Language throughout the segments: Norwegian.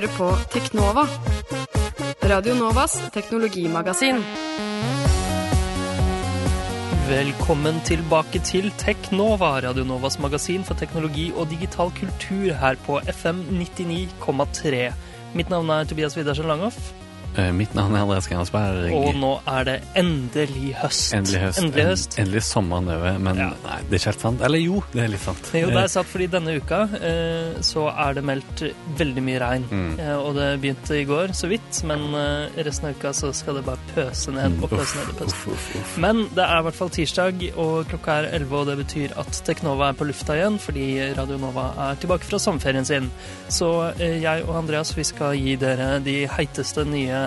Hører på Teknova. Radio Novas teknologimagasin. Velkommen tilbake til Teknova, Radio Novas magasin for teknologi og digital kultur her på FM 99,3. Mitt navn er Tobias Widersen Langhoff, Mitt navn er Andreas Gransberg. og nå er det endelig høst. Endelig høst. Endelig høst. En, endelig sommeren over. Men Ja. nei, det er ikke helt sant. Eller jo, det er litt sant. Jo, det er sant, fordi denne uka eh, så er det meldt veldig mye regn. Mm. Eh, og det begynte i går, så vidt, men eh, resten av uka så skal det bare pøse ned og pøse ned og pøse. Uff, uff, uff. Men det er i hvert fall tirsdag, og klokka er 11, og det betyr at Teknova er på lufta igjen, fordi Radio Nova er tilbake fra sommerferien sin. Så eh, jeg og Andreas vi skal gi dere de heiteste nye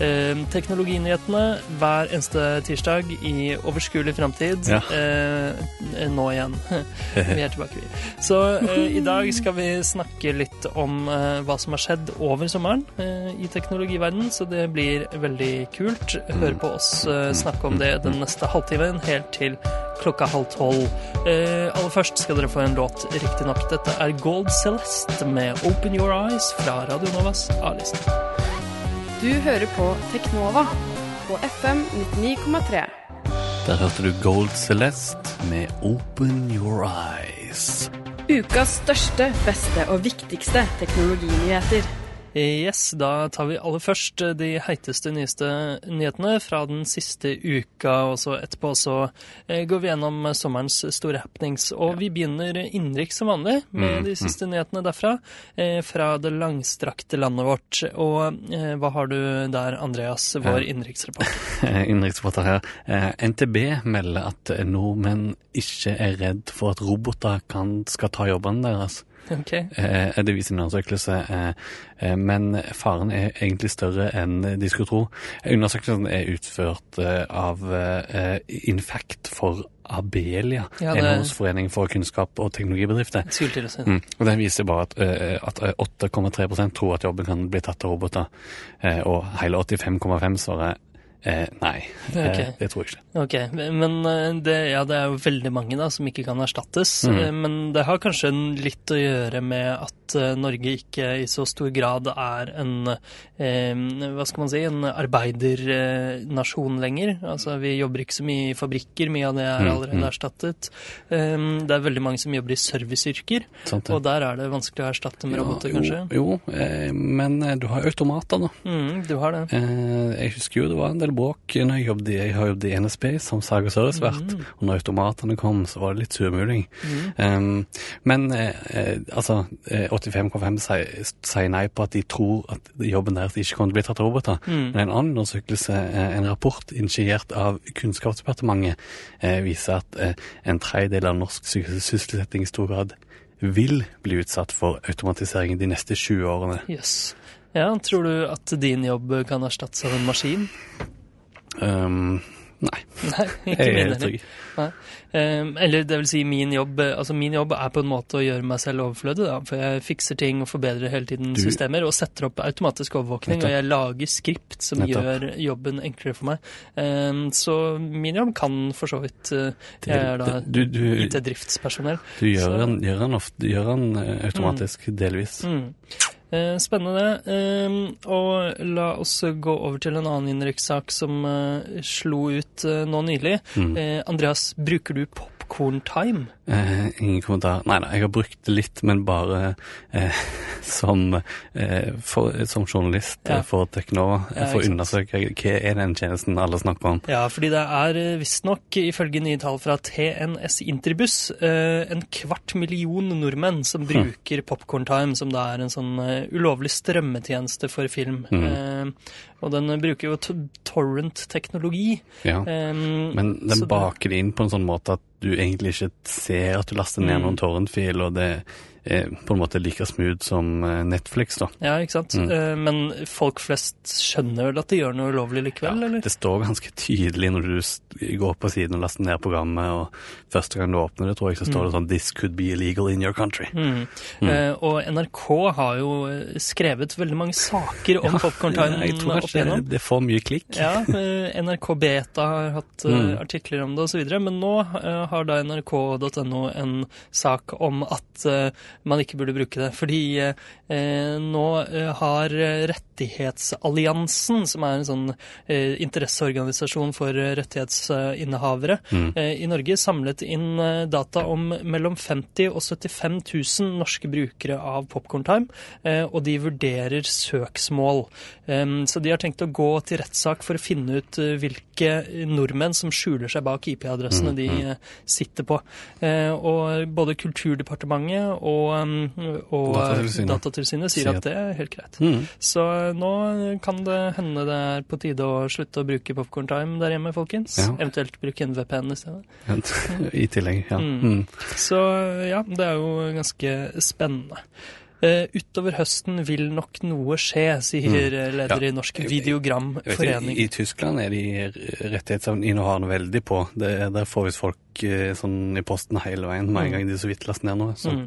eh, teknologinyhetene hver eneste tirsdag i overskuelig framtid. Ja. Eh, nå igjen. vi er tilbake, vi. Så eh, i dag skal vi snakke litt om eh, hva som har skjedd over sommeren eh, i teknologiverdenen, så det blir veldig kult. Hør på oss eh, snakke om det den neste halvtimen, helt til klokka halv tolv. Aller først skal dere få en låt, riktignok. Dette er Gold Celeste med Open Your Eyes fra Radio Novas A-liste. Du hører på Teknova på FM 99,3. Der hørte du Gold Celeste med Open Your Eyes. Ukas største, beste og viktigste teknologinyheter. Yes, da tar vi aller først eh, de heiteste, nyeste nyhetene fra den siste uka, og så etterpå så eh, går vi gjennom eh, sommerens store happenings. Og vi begynner innenriks som vanlig med Mm, de siste nyhetene derfra, fra det langstrakte landet vårt. Og hva har du der, Andreas, vår innenriksreporter? Innenriksreporter her. NTB melder at nordmenn ikke er redd for at roboter kan, skal ta jobbene deres. Ok. Eh, det viser en undersøkelse, eh, eh, men faren er egentlig større enn de skulle tro. Undersøkelsen er utført av Infact for Abelia, Ja, det- NHOs forening for kunnskap og teknologibedrifter. Mm. Og Den viser bare at, at eh, 8,3% tror at jobben kan bli tatt av roboter, og hele 85,5 svarer eh, nei. okay. Eh, det tror jeg ikke. Ok, men eh, det, ja, det er jo veldig mange da, som ikke kan erstattes. Mm. Eh, Men det har kanskje litt å gjøre med at Norge ikke i så stor grad er en eh, hva skal man si, en arbeidernasjon lenger. Altså, Vi jobber ikke så mye i fabrikker, mye av det er Mm, allerede mm. erstattet. Um, Det er veldig mange som jobber i serviceyrker, Sant ja. og der er det vanskelig å erstatte med roboter, kanskje. Jo, jo eh, men du har automater, da. Mm, du har det. Eh, jeg husker jo det var en del bråk når jeg jobbet jeg har jobbet i NSB som sag- og servicevert. Mm. Og når automatene kom, så var det litt surmuling. Mm. Um, men eh, eh, altså, eh, 85,5 sier, sier nei på at de tror at jobben deres ikke kommer til å bli tatt av roboter. Mm. Men en annen undersøkelse, eh, en rapport initiert av Kunnskapsdepartementet, eh, viser at eh, en tredjedel av norsk sysselsetting i stor grad vil bli utsatt for automatisering de neste 20 årene. Yes. Ja, tror du at din jobb kan erstattes av en maskin? Um, nei, Nei, ikke jeg er helt trygg. Ehm, eller det vil si min jobb Altså min jobb er på en måte å gjøre meg selv overflødig, da. For jeg fikser ting og forbedrer hele tiden Du- systemer og setter opp automatisk overvåkning. Nettopp. Og jeg lager skript som Nettopp. gjør jobben enklere for meg. Um, så min jobb kan for så vidt uh, Jeg er da IT-driftspersonell. du gjør den, gjør den, ofte, gjør den eh, automatisk, delvis. Mm. Eh, spennende. Ehm, og la oss gå over til en annen innenrikssak som eh, slo ut eh, nå nylig. Mm. Eh, Andreas, bruker du Popcorn Time? Eh, ingen kommentar. Nei da, jeg har brukt det litt, men bare eh, som, eh, for, som journalist Ja. eh, for Teknova. Ja, for å undersøke hva er den tjenesten alle snakker om. Ja, fordi det er eh, visstnok, ifølge nye tall fra TNS Interbuss, eh, en kvart million nordmenn som bruker Popcorn Time, som da er en sånn eh, ulovlig strømmetjeneste for film. Mm. Eh, og den bruker jo torrent-teknologi. Ja. Eh, Men den baker det inn på en sånn måte at du egentlig ikke ser at du laster ned Mm. noen torrentfil, og det er på en måte like smooth som eh, Netflix, da. Ja, ikke sant? Mm. Eh, men folk flest skjønner vel at de gjør noe ulovlig likevel, eller? Det står ganske tydelig når du går på siden og laster ned programmet, og første gang du åpner det, tror jeg, så står det sånn 'This could be illegal in your country'. Mm. Mm. Eh, og NRK har jo eh, skrevet veldig mange saker om Popcorn Time jeg tror opp igjennom. det får mye klikk. Ja, eh, NRK Beta har hatt eh, Mm. artikler om det osv., men nå eh, har da nrk.no en sak om at eh, man ikke burde bruke det. Fordi eh, nå eh, har Rettighetsalliansen, som er en sånn eh, interesseorganisasjon for rettighetsinnehavere Mm. eh, i Norge, samlet inn eh, data om mellom 50 og 75 000 norske brukere av Popcorn-time, eh, og de vurderer søksmål. Em, så de har tenkt å gå til rettssak for å finne ut eh, hvilke nordmenn som skjuler seg bak IP-adressene Mm, de eh, sitter på. Eh, og både Kulturdepartementet og, og Datatilsynet. Datatilsynet sier at det er helt greit. Mm. Så nå kan det hende det er på tide å slutte å bruke Popcorn Time der hjemme, folkens. Ja. Eventuelt bruke en VPN i stedet. I tillegg, ja. Mm. Mm. Så ja, det er jo ganske spennende. Uh, utover høsten vil nok noe skje, sier mm. leder. Ja. i Norsk Videogramforening. i. I Tyskland er de rettighetsinnehaverne veldig på. Det, der får visst folk uh, sånn i posten hele veien med en Mm. gang de så vidt laster ned noe. Så Mm.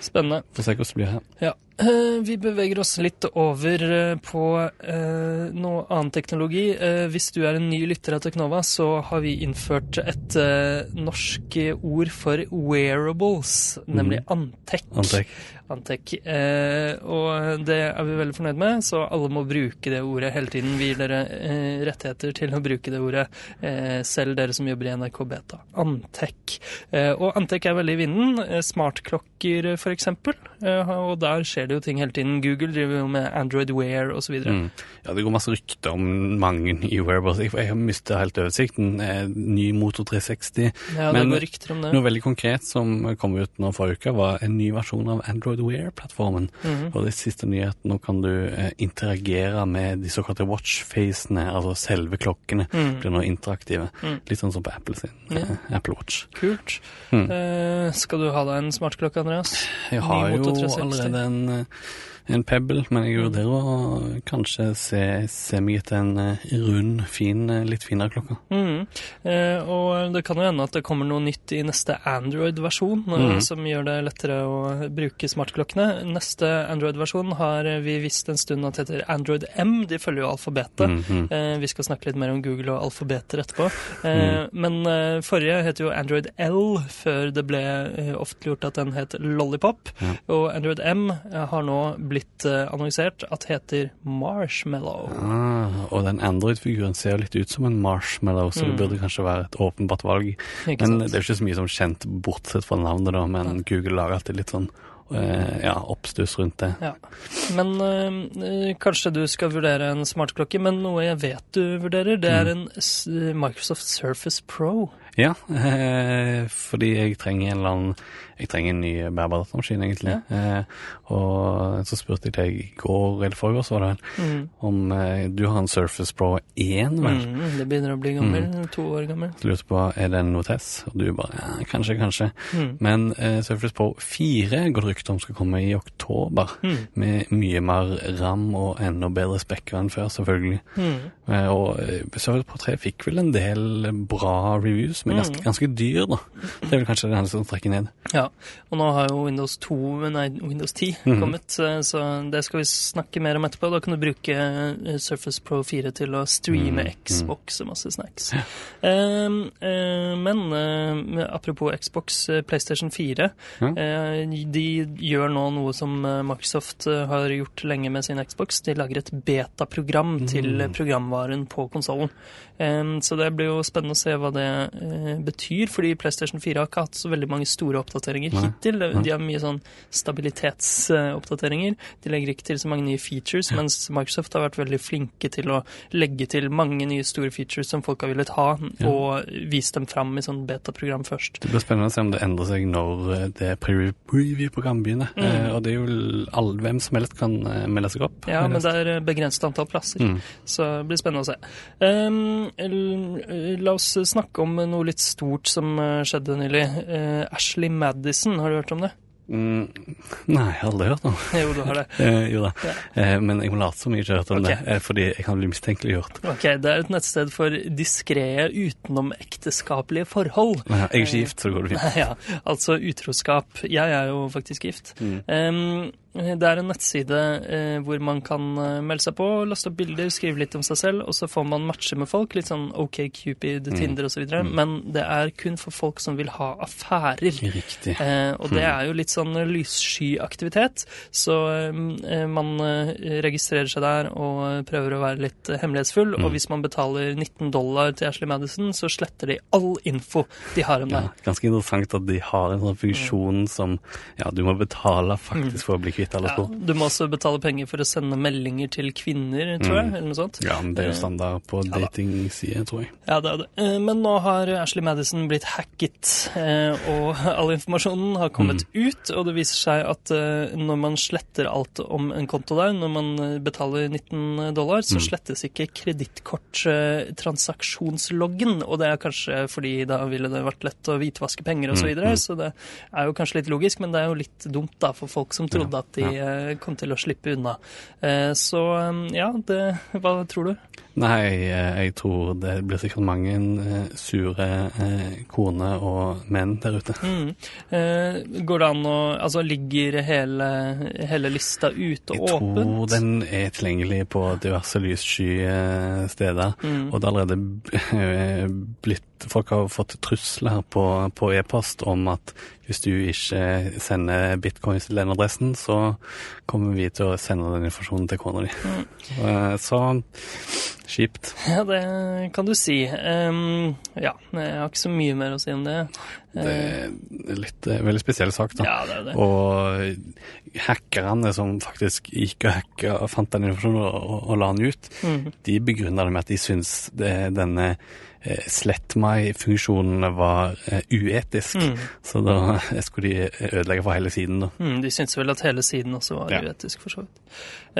Spennende. får se hvordan det blir her. Ja. Eh, Vi beveger oss litt over eh, på eh, noe annen teknologi. Eh, Hvis du er en ny lytter av Teknova, så har vi innført et norsk ord for wearables, nemlig Antek. Antek. Antec. Eh, og det er vi veldig fornøyd med, så alle må bruke det ordet hele tiden. Vi gir dere rettigheter til å bruke det ordet, eh, selv dere som jobber i NRK Beta. Antek. Eh, og Antek er veldig i vinden. Smartklokker, for eksempel. Eh, og der skjer det jo ting hele tiden. Google driver jo med Android Wear osv. Mm. Ja, det går masse rykter om mange i wearables. Jeg, jeg har mistet helt oversikten. Eh, ny Motor 360. Ja, det Men går rykter om det. Noe veldig konkret som kom ut nå forrige uke, var en ny versjon av Android Wear-plattformen. Mm. Og det siste nyheten, nå kan du eh, interagere med de såkalte watch-facene, altså selve klokkene, Mm. blir nå interaktive. Mm. Litt sånn som på Apple sin Ja. Apple Watch. Kult. Eh, skal du ha deg en smartklokke, Andreas? Jeg har jo Moto 360. allerede en, eh, en Pebble, men jeg Mm. vurderer å kanskje se, se meg etter en eh, rund, fin, eh, litt finere klokke. Mm. Eh, og det kan jo hende at det kommer noe nytt i neste Android-versjon, eh, Mhm. som gjør det lettere å bruke smartklokkene. Neste Android-versjon har vi visst en stund at heter Android M. De følger jo alfabetet. Mhm. Eh, vi skal snakke litt mer om Google og alfabeter etterpå. Eh, Men eh, forrige het jo Android L, før det ble eh, offentliggjort at den het Lollipop. Ja. Og Android M har nå blitt eh, annonsert at heter Marshmallow. Ah, og den Android-figuren ser litt ut som en marshmallow, så Mm. det burde kanskje være et åpenbart valg. Ikke Men sant? det er ikke så mye som kjent, bortsett fra navnet, da. Men Google lager alltid litt sånn eh, ja, oppstuss rundt det. Ja. Men øh, kanskje du skal vurdere en smartklokke, men noe jeg vet du vurderer, det er en Microsoft Surface Pro. Ja, eh, fordi jeg trenger en eller annen Jeg trenger en ny bærbar datamaskin, egentlig. Eh, og så spurte jeg deg i går eller forrige så var det vel, Mm. om eh, du har en Surface Pro 1, vel? Mm, det begynner å bli gammel. To år gammel. Så lurte på er det en Notes, og du bare ja, kanskje, kanskje. Mm. Men eh, Surface Pro 4 går det rykte om skal komme i oktober. Mm. Med mye mer ram og enda bedre spekker enn før, selvfølgelig. Mm. Eh, og eh, Surface Pro 3 fikk vel en del bra reviews, men ganske, Mm. ganske dyr, da. Det er vel kanskje det som trekker ned. Ja, og nå har jo Windows 2, nei, Windows 10 Mhm. kommet, mm. så det skal vi snakke mer om etterpå. Da kan du bruke eh, Surface Pro 4 til å streame Mhm. Xbox og masse snacks. Ja. eh, men apropos Xbox, PlayStation 4, Ja. eh, de gjør nå noe som Microsoft har gjort lenge med sin Xbox. De lager et beta-program til programvaren på konsollen. Um, så det blir jo spennende å se hva det betyr, fordi PlayStation 4 har ikke hatt så veldig mange store oppdateringer Nei. hittil. De har mye sånn stabilitetsoppdateringer. De legger ikke til så mange nye features, mens Microsoft har vært veldig flinke til å legge til mange nye store features som folk har villet ha, Ja. og vise dem fram i sånn beta-program først. Det blir spennende å se om det endrer seg når eh, det pre- preview-programmet begynner. Mm. Eh, og det er jo all, hvem som helst kan eh, melde seg opp. Ja, men det er begrenset antall plasser. Mm. Så det blir spennende å se. Um, la oss snakke om noe litt stort som eh, skjedde nylig. Uh, Ashley Madison, har du hørt om det? Mm, nei, jeg har aldri hørt om det. Jo, du har det. Eh, jo da. Ja. Eh, men jeg må late som jeg ikke har hørt om okay. det, eh, fordi jeg kan bli mistenkeliggjort. Ok, Det er et nettsted for diskré utenomekteskapelige forhold. Nei, Jeg er ikke gift, så det går det fint. ja, altså utroskap. Jeg er jo faktisk gift. Mm. Um, Det er en nettside eh, hvor man kan eh, melde seg på, laste opp bilder, skrive litt om seg selv, og så får man matche med folk. Litt sånn OK Cupid, Tinder osv. Mm. Men det er kun for folk som vil ha affærer. Riktig. Eh, og det er jo litt sånn lyssky-aktivitet. Så eh, man eh, registrerer seg der og prøver å være litt hemmelighetsfull. Og hvis man betaler 19 dollar til Ashley Madison, så sletter de all info de har om deg. Ja, ganske interessant at de har en sånn funksjon som ja, du må betale faktisk for å bli kvitt alle Ja, du må også betale penger for å sende meldinger til kvinner, tror jeg. eller noe sånt. Ja, men det er jo standard på datingsider, tror jeg. Ja, det er det. Eh, Men nå har Ashley Madison blitt hacket, eh, og all informasjonen har kommet ut. Og det viser seg at eh, når man sletter alt om en konto der, når man betaler 19 dollar, så slettes ikke kredittkorttransaksjonsloggen. Og det er kanskje fordi da ville det vært lett å hvitvaske penger osv. Så, videre, så det er jo kanskje litt logisk, men det er jo litt dumt da for folk som trodde at de ja. kom til å slippe unna. Eh, Så eh, ja, det, hva tror du? Nei, eh, jeg tror det blir sikkert mange eh, sure eh, koner og menn der ute. Mm. Går det an å Altså, ligger hele, hele lista ute Jeg og tror åpent? den er tilgjengelig på diverse lyssky steder. Mm. Og det er allerede blitt Folk har fått trusler på, på e-post om at hvis du ikke sender bitcoins til den adressen, så kommer vi til å sende den informasjonen til kona di. Mm. Så kjipt. Ja, det kan du si. Um, ja, jeg har ikke så mye mer å si om det. Det er litt eh, veldig spesiell sak, da. Ja, det er det. Og hackerne som faktisk gikk og hacka og fant den informasjonen og, og, og la den ut, mm. de begrunna det med at de syns det, denne slett meg-funksjonen var eh, uetisk. Mm. Så da skulle de ødelegge for hele siden, da. Mm, de syntes vel at hele siden også var Ja. uetisk, for så vidt.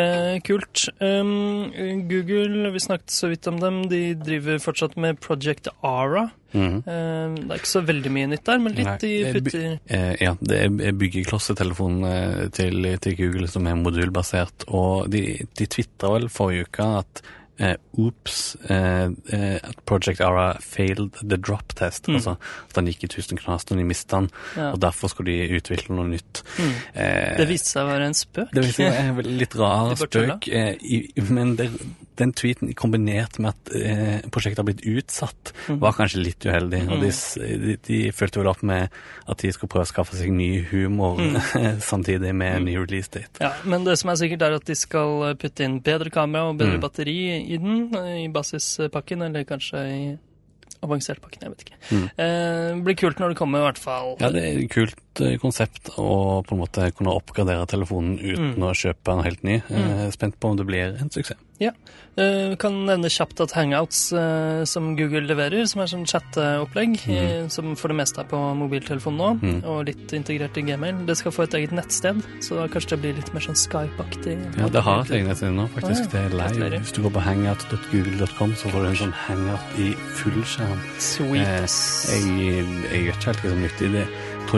Eh, kult. Um, Google, vi snakket så vidt om dem, de driver fortsatt med Project Ara. Eh, det er ikke så veldig mye nytt der, men litt Nei, de eh, putter Eh, ja, det er byggeklossetelefonen eh, til, til Google som er modulbasert, og de, de tvitra vel forrige uke at eh, Oops, eh, eh, at Project Ara failed the drop test. Mm. Altså at den gikk i tusen knas når de mista den, Ja. og derfor skulle de utvikle noe nytt. Mm. Eh, Det viste seg å være en spøk. det viste seg å være en litt rar spøk, eh, i, men det, den tweeten kombinert med at eh, prosjektet har blitt utsatt, Mhm. var kanskje litt uheldig. Og de, s- de, de fulgte vel opp med at de skulle prøve å skaffe seg ny humor Mhm. samtidig med ny release date. Ja, Men det som er sikkert, er at de skal putte inn bedre kamera og bedre Mm. batteri i den, i basispakken, eller kanskje i avansert-pakken, jeg vet ikke. Mm. Eh, blir kult når det kommer, i hvert fall. Ja, det er et kult eh, konsept å på en måte kunne oppgradere telefonen uten Mm. å kjøpe en helt ny. Eh, Spent på om det blir en suksess. Ja. Eh, kan nevne kjapt at Hangouts, eh, som Google leverer, som er sånn chatteopplegg, eh, som for det meste er på mobiltelefon nå, Mm. og litt integrert i Gmail, det skal få et eget nettsted, så da kanskje det blir litt mer sånn Skype-aktig. Ja, det har et eget nettsted nå, faktisk. Ah, Det er live. Hvis du går på hangout.google.com, så får du en sånn hangout i fullskjerm. Sweet. Eh. Jeg, jeg vet ikke helt hva som er nyttig. Jeg det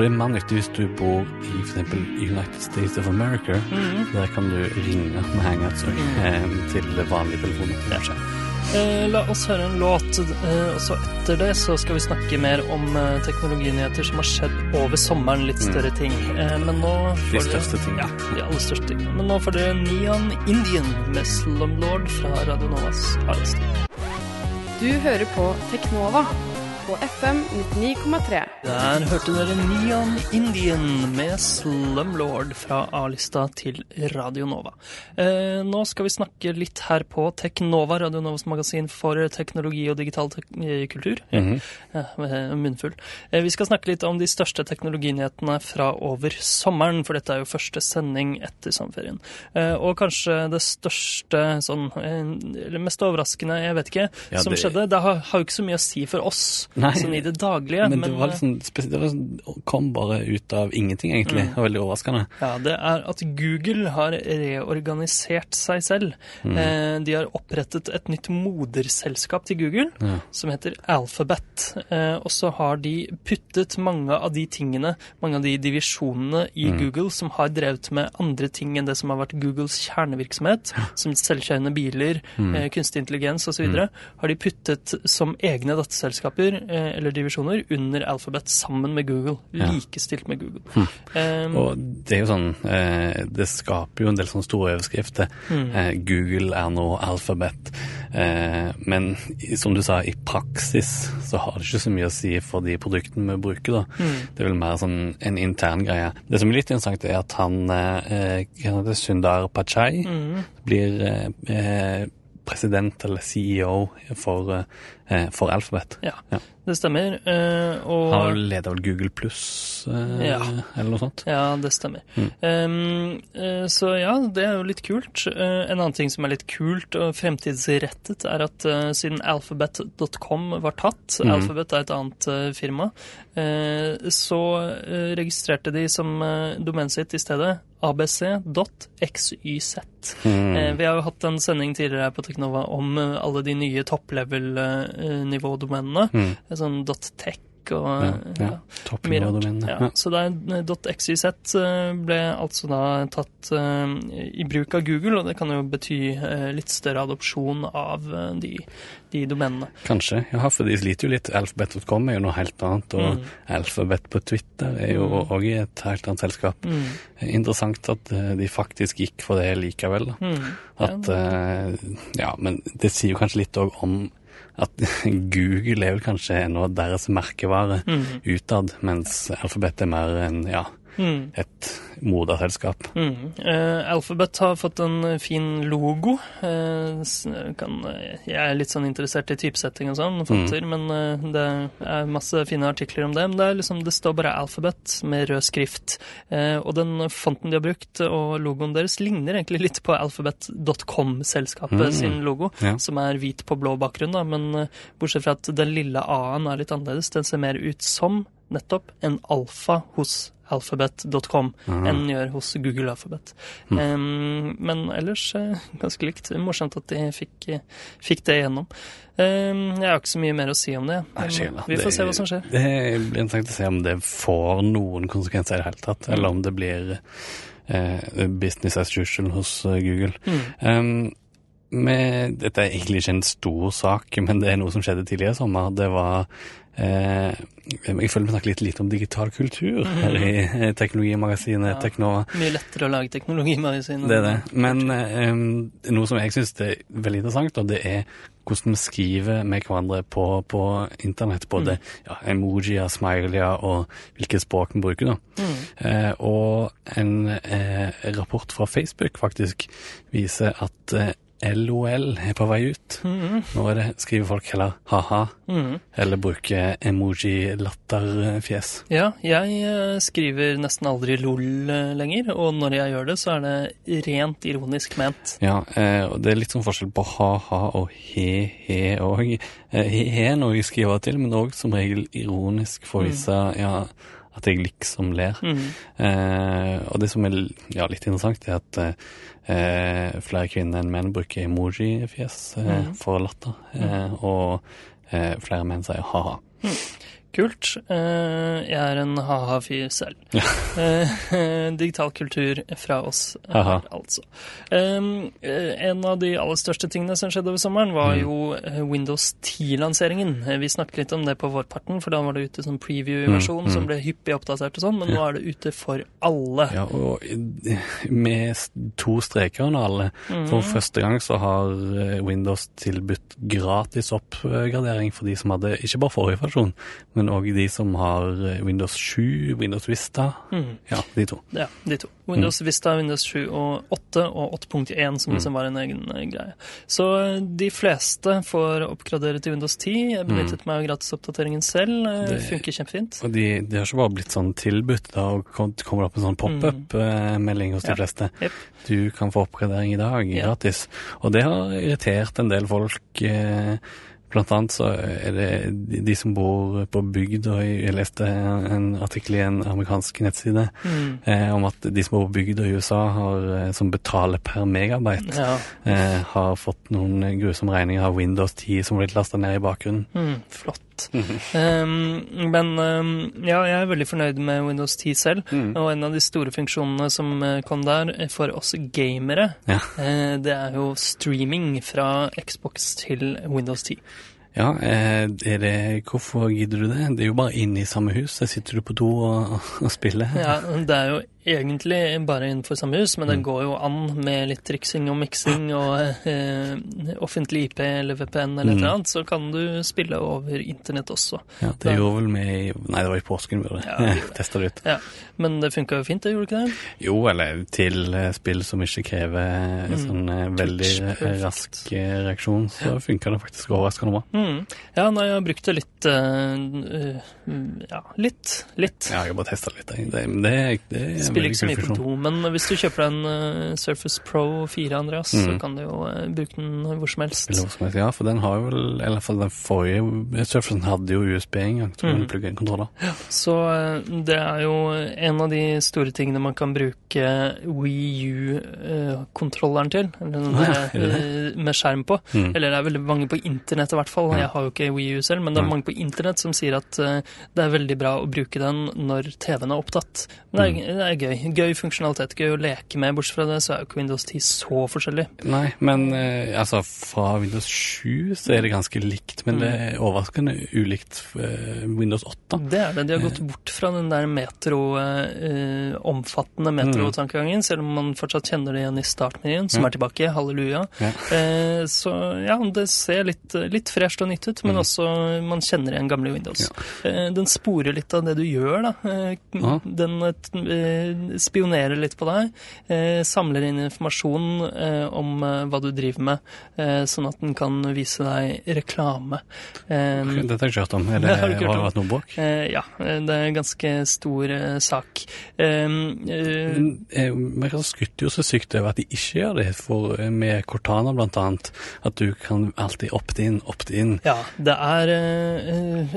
mer nyttig hvis du bor i f.eks. United States of America. Mhm. Der kan du ringe med hangouts mm. eh, til vanlige telefoner. kanskje. Eh, la oss høre en låt, eh, og så etter det så skal vi snakke mer om eh, teknologinyheter som har skjedd over sommeren. Litt større ting. Eh, men nå De får største tingene. Ja, de aller største tingene. Men nå får dere Neon Indian med Slumlord fra Radio Novas Arnstad. Du hører på Teknova på FM 99,3. Der hørte dere Neon Indian med Slumlord fra A-lista til Radio Nova. Eh, nå skal vi snakke litt her på Teknova, Radio Novas magasin for teknologi og digital tek eh, kultur. Mhm. Ja, eh, munnfull. Eh, Vi skal snakke litt om de største teknologinyhetene fra over sommeren, for dette er jo første sending etter sommerferien. Eh, Og kanskje det største, sånn, eh, eller mest overraskende, jeg vet ikke, Ja, som det- skjedde. Det har, har jo ikke så mye å si for oss, Nei. sånn i det daglige. Men det var eh, liksom det var, kom bare ut av ingenting, egentlig. Var veldig overraskende. Ja, det er at Google har reorganisert seg selv. Mm. Eh, de har opprettet et nytt moderselskap til Google, Ja. som heter Alphabet. Eh, og så har de puttet mange av de tingene, mange av de divisjonene i Mm. Google som har drevet med andre ting enn det som har vært Googles kjernevirksomhet, som selvkjørende biler, Mm. eh, kunstig intelligens osv., har de puttet som egne datterselskaper eller divisjoner under Alphabet. sammen med Google. Ja. Likestilt med Google. Um, Og det er jo sånn eh, Det skaper jo en del sånne store overskrifter. Mm. Google er nå alfabet. Eh, men som du sa, i praksis så har det ikke så mye å si for de produktene vi bruker. da. Det er vel mer sånn en intern greie. Det som er litt interessant, er at han eh, Sundar Pachai blir eh, eh, president eller CEO for, eh, for Alphabet. ja, Ja. det stemmer. eh, og Han leder vel Google Pluss, eh, Ja. eller noe sånt. Ja, det stemmer. Um, eh, så ja, det er jo litt kult. Eh, en annen ting som er litt kult og fremtidsrettet, er at eh, siden alphabet.com var tatt, Alphabet er et annet eh, firma, eh, så eh, registrerte de som uh, domenet sitt i stedet abc.xyz. Mm. vi har jo hatt en sending tidligere her på Teknova om eh, alle de nye topplevel-nivådomenene, sånn .tech og Ja, eh, ja. Toppnivådomenene. Ja, så det er .xyz eh, ble altså da tatt eh, i bruk av Google, og det kan jo bety eh, litt større adopsjon av eh, de, de domenene. Kanskje. Ja, for de sliter jo litt. Alphabet.com er jo noe helt annet, og Mm. Alphabet på Twitter er jo òg i et helt annet selskap. Mm. Interessant at eh, de faktisk gikk for det likevel. da. Mm. At eh, Ja, men det sier jo kanskje litt òg om at Google er vel kanskje ennå deres merkevare Mm. utad, mens alfabetet er mer en, ja, Mm. et moderselskap. Mm. Eh, Alphabet har fått en fin logo. Eh, kan, jeg er litt sånn interessert i typesetting og sånn, fonter, men eh, det er masse fine artikler om det. Men det, liksom, det står bare Alphabet med rød skrift. Eh, og den fonten de har brukt, og logoen deres, ligner egentlig litt på Alphabet.com-selskapet sin logo, Ja. som er hvit på blå bakgrunn, da. Men eh, bortsett fra at den lille A-en er litt annerledes, den ser mer ut som nettopp en alfa hos alphabet.com enn gjør hos Google Alphabet. Em, men ellers uh, ganske likt. Morsomt at de fikk, eh, fikk det igjennom. Um, jeg har ikke så mye mer å si om det. Nei, vi får Det- se hva som skjer. Det blir interessant å se om det får noen konsekvenser i det hele tatt, eller om det blir uh, business as usual hos Google. Um, med, dette er egentlig ikke en stor sak, men det er noe som skjedde tidligere i sommer. Det var eh, Jeg føler vi snakker litt lite om digital kultur her i Teknologimagasinet Ja. Tekno... Mye lettere å lage teknologimagasin. Det er det. Men eh, noe som jeg syns er veldig interessant, og det er hvordan vi skriver med hverandre på, på internett. Både ja, emojier, smileyer og hvilke språk vi bruker. da. Eh, og en eh, rapport fra Facebook faktisk viser at eh, LOL er på vei ut. Nå er det, skriver folk heller ha-ha, eller bruker emoji-latterfjes. Ja, jeg eh, skriver nesten aldri LOL eh, lenger, og når jeg gjør det, så er det rent ironisk ment. Ja, eh, og det er litt sånn forskjell på ha-ha og he-he òg. Eh, he-he er noe jeg skriver til, men òg som regel ironisk for å vise ja, at jeg liksom ler. Eh, og det som er ja, litt interessant, er at eh, flere kvinner enn menn bruker emoji-fjes eh, for latter, eh, og eh, flere menn sier ha-ha. Kult. Eh, jeg er en ha-ha-fyr selv. Ja. digital kultur fra oss her, altså. Eh, en av de aller største tingene som skjedde over sommeren, var Mm. jo eh, Windows 10-lanseringen. Eh, Vi snakket litt om det på vårparten, for da var det ute som preview-versjon Mm, som ble hyppig oppdatert og sånn, men nå er det ute for alle. Ja, og med to streker under alle. For første gang så har eh, Windows tilbudt gratis oppgradering for de som hadde ikke bare forrige versjon, men òg de som har eh, Windows 7, Windows Vista. Ja, de to. Ja, de to. Windows Mm. Vista, Windows 7 og 8 og 8.1 som liksom var en egen eh, greie. Så eh, de fleste får oppgradere til Windows 10. Jeg benyttet meg av gratisoppdateringen selv. Mm. Det- Funker kjempefint. Og de, de har ikke bare blitt sånn tilbudt, da og kommer opp en sånn pop-up-melding hos de Ja. fleste. Yep. Du kan få oppgradering i dag, Ja. gratis. Og det har irritert en del folk. Eh, Blant annet så er det de, som bor på bygd, og jeg jeg leste en artikkel i en amerikansk nettside Mm. eh, om at de som bor på bygd i USA, har, eh, som betaler per megabyte, Ja. eh, har fått noen grusomme regninger av Windows 10 som har blitt lasta ned i bakgrunnen. Mm, flott. Um, men um, ja, jeg er veldig fornøyd med Windows 10 selv. Og en av de store funksjonene som eh, kom der eh, for oss gamere, Ja. uh, det er jo streaming fra Xbox til Windows 10. Ja, det, hvorfor gidder du det? Det er jo bare inne i samme hus. Der sitter du på do og, og spiller. Ja, det er jo egentlig bare innenfor samme hus, men det Mm. går jo an med litt triksing og miksing og eh, offentlig IP eller VPN eller et Mm. eller annet, så kan du spille over internett også. Ja, det Da- gjorde vel vi i Nei, det var i påsken vi gjorde det. Testa det ut. Ja, Men det funka jo fint, det gjorde det ikke det? Jo, eller til eh, spill som ikke krever Mm. sånn eh, veldig rask eh, reaksjon, så funka det faktisk overraskende bra. Mm. Ja, nei, jeg har brukt det litt uh, uh, Ja, litt. Litt. Ja, jeg har bare testa litt. jeg. Det, det, det en Spiller ikke så mye på do, men hvis du kjøper deg en uh, Surface Pro 4, Andreas, så Mm. kan du jo uh, bruke den hvor som helst. Ja, for den har vel Eller for den forrige Surfacen hadde jo USB en gang, så Mm. plugge inn kontroller. Så uh, det er jo en av de store tingene man kan bruke Wii U-kontrolleren til. Eller den der, ja, der, er eh, med skjerm på. Mm. Eller det er veldig mange på internett i hvert fall. Ja. Jeg har jo ikke Wii U selv, men det er mange på internett som sier at eh, det er veldig bra å bruke den når TV-en er opptatt. Det er, Mm. det er gøy. Gøy funksjonalitet, gøy å leke med. Bortsett fra det så er jo ikke Windows 10 så forskjellig. Nei, men eh, altså fra Windows 7 så er det ganske likt, men det er overraskende ulikt eh, Windows 8. Det er det. De har gått bort fra den der metro, eh, omfattende metrotankegangen, selv om man fortsatt kjenner det igjen i startmenyen, som Ja. er tilbake. Halleluja. Ja. Eh, så ja, det ser litt, litt fresht og nytt ut, men Mm. også man kjenner igjen gamle Windows. Eh, den sporer litt av det du gjør, da. Eh, Ja. Den eh, spionerer litt på deg, eh, samler inn informasjon eh, om eh, hva du driver med, sånn at den kan vise deg reklame. Dette har jeg ikke hørt om. Er det, Det har du har det vært noe bråk? Eh, ja, det er en ganske stor sak. Um, eh, Men, man Microsoft skryter jo så sykt over at de ikke gjør det, for med Cortana annet, at du kan alltid opt-in, opt-in. ja, det er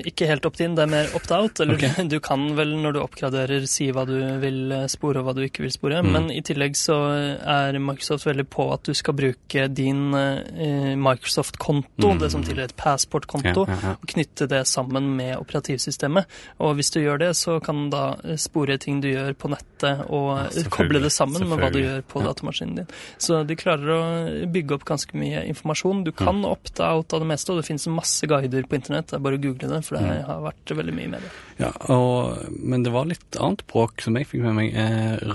ikke helt opt-in, det er mer opt-out. Eller okay. du kan vel når du oppgraderer si hva du vil spore og hva du ikke vil spore, Mm. men i tillegg så er Microsoft veldig på at du skal bruke din eh, Microsoft-konto, Mm. det som tidligere het Passport-konto, Ja, ja, ja. og knytte det sammen med operativsystemet. Og hvis du gjør det, så kan da eh, spore ting du gjør på nettet, og eh, koble det sammen med hva du gjør på datamaskinen din. Så de klarer å bygge opp ganske mye informasjon. Du kan Mm. opte out av det meste, og det finnes masse guider på internett. Det er bare å google det, for det Mm. har vært veldig mye med det. Ja, og, men det var litt annet bråk som jeg fikk med meg eh,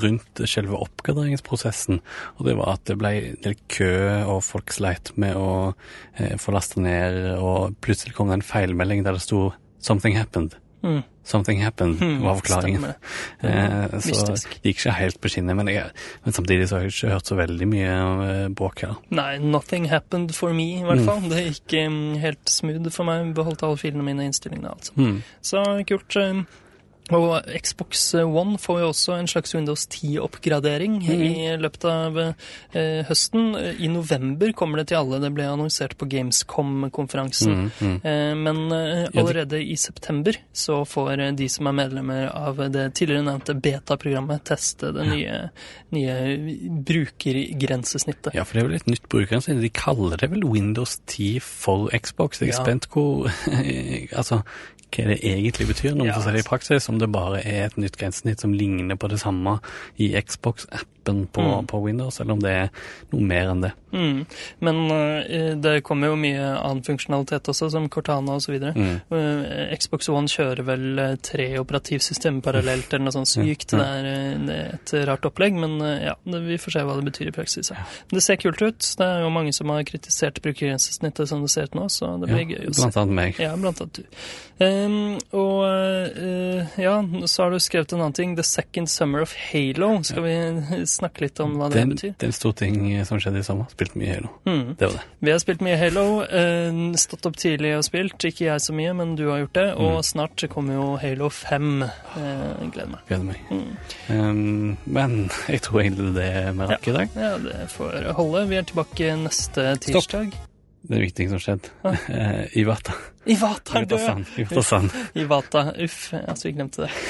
rundt selve oppgraderingsprosessen. Og det var at det ble en del kø, og folk sleit med å eh, få lasta ned, og plutselig kom det en feilmelding der det sto 'Something happened'. Mm. Something happened, mm, var forklaringen. Eh, så Mystisk. det gikk ikke helt på skinnet, men, jeg, men samtidig så har jeg ikke hørt så veldig mye eh, bråk her. Nei, nothing happened for me, i hvert Mm. fall. Det gikk um, helt smooth for meg. Beholdt alle filene mine i innstillingene, altså. Mm. Så kult. um, Og Xbox One får jo også en slags Windows 10-oppgradering Mhm. i løpet av eh, høsten. I november kommer det til alle. Det ble annonsert på Gamescom-konferansen. Mm, mm. Eh, Men eh, allerede i september så får eh, de som er medlemmer av det tidligere nevnte beta-programmet, teste det nye, nye brukergrensesnittet. Ja, for det er vel et nytt brukergrensesnitt. De kaller det vel Windows 10 for Xbox. Jeg er Ja. spent hvor Altså, hva det egentlig betyr når man Ja. får se det i praksis. Om det bare er et nytt grensesnitt som ligner på det samme i Xbox-appen på, Mm. på Windows, eller om det er noe mer enn det. Mm. Men uh, det kommer jo mye annen funksjonalitet også, som Cortana osv. Mm. Uh, Xbox One kjører vel eh, tre operativsystemer parallelt eller noe sånt sykt. Ja. Det, er, det er et rart opplegg, men uh, ja, det, vi får se hva det betyr i praksis. Ja. Det ser kult ut. Det er jo mange som har kritisert brukergrensesnittet som det ser ut nå, så det Ja, blir gøy å se. blant annet meg. Ja, blant annet du. Um, og ja, så har du skrevet en annen ting. The Second Summer of Halo. Skal vi snakke litt om hva det, Det, betyr? det er en stor ting eh, som skjedde i sommer. Spilt mye Halo. Mm. Det var det. Vi har spilt mye Halo. eh, stått opp tidlig og spilt. Ikke jeg så mye, men du har gjort det. Og Mm. snart kommer jo Halo 5. Jeg gleder meg. Gleder meg. Mm. Um, men jeg tror egentlig det er mer rakk i dag. Ja, det får holde. Vi er tilbake neste tirsdag. Det er viktig som skjedde. Ah. I Eh, I Vata er død! Iwata-san. Iwata-san. Iwata. Uff, altså vi glemte det.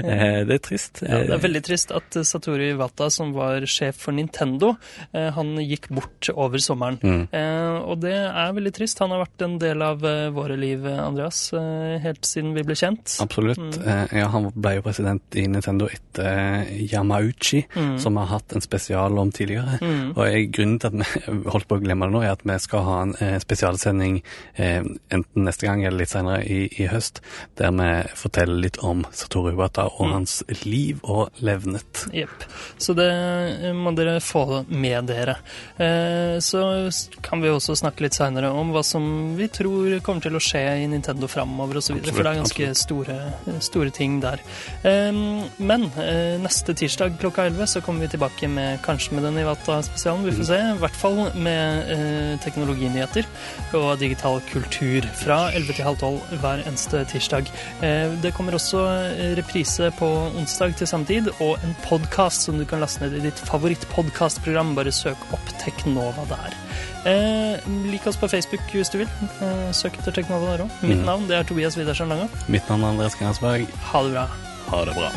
Eh, Det er trist. Ja, det er veldig trist at Satori Satoru Iwata, som var sjef for Nintendo, eh, han gikk bort over sommeren. Mm. Eh, og det er veldig trist. Han har vært en del av eh, våre liv, eh, Andreas, eh, helt siden vi ble kjent. Absolutt. Mm. Eh, Ja, han ble jo president i Nintendo etter Yamauchi, Mm. som vi har hatt en spesial om tidligere. Mm. Og grunnen til at vi holdt på å glemme det nå, er at vi skal ha en eh, spesialsending eh, enten neste gang eller litt senere i, i høst, der vi forteller litt om Satoru Iwata og Mm. hans liv og levnet. Jepp. Så det eh, må dere få med dere. Eh, Så kan vi også snakke litt seinere om hva som vi tror kommer til å skje i Nintendo framover osv. For det er ganske store, store ting der. Eh, Men eh, neste tirsdag klokka 11 så kommer vi tilbake med kanskje med den Ivata-spesialen. Vi får se. I hvert fall med eh, teknologinyheter og digital kultur fra 11 til halv 12 hver eneste tirsdag. Eh, Det kommer også eh, reprise på onsdag til samme tid, og en podkast som du kan laste ned i ditt favorittpodkastprogram. Bare søk opp Teknova der. Eh, lik oss på Facebook hvis du vil. Søk etter Teknova der òg. Mitt Mhm. navn det er Tobias Widersen Lange. Mitt navn er Andreas Gansberg. Ha det bra. Ha det bra.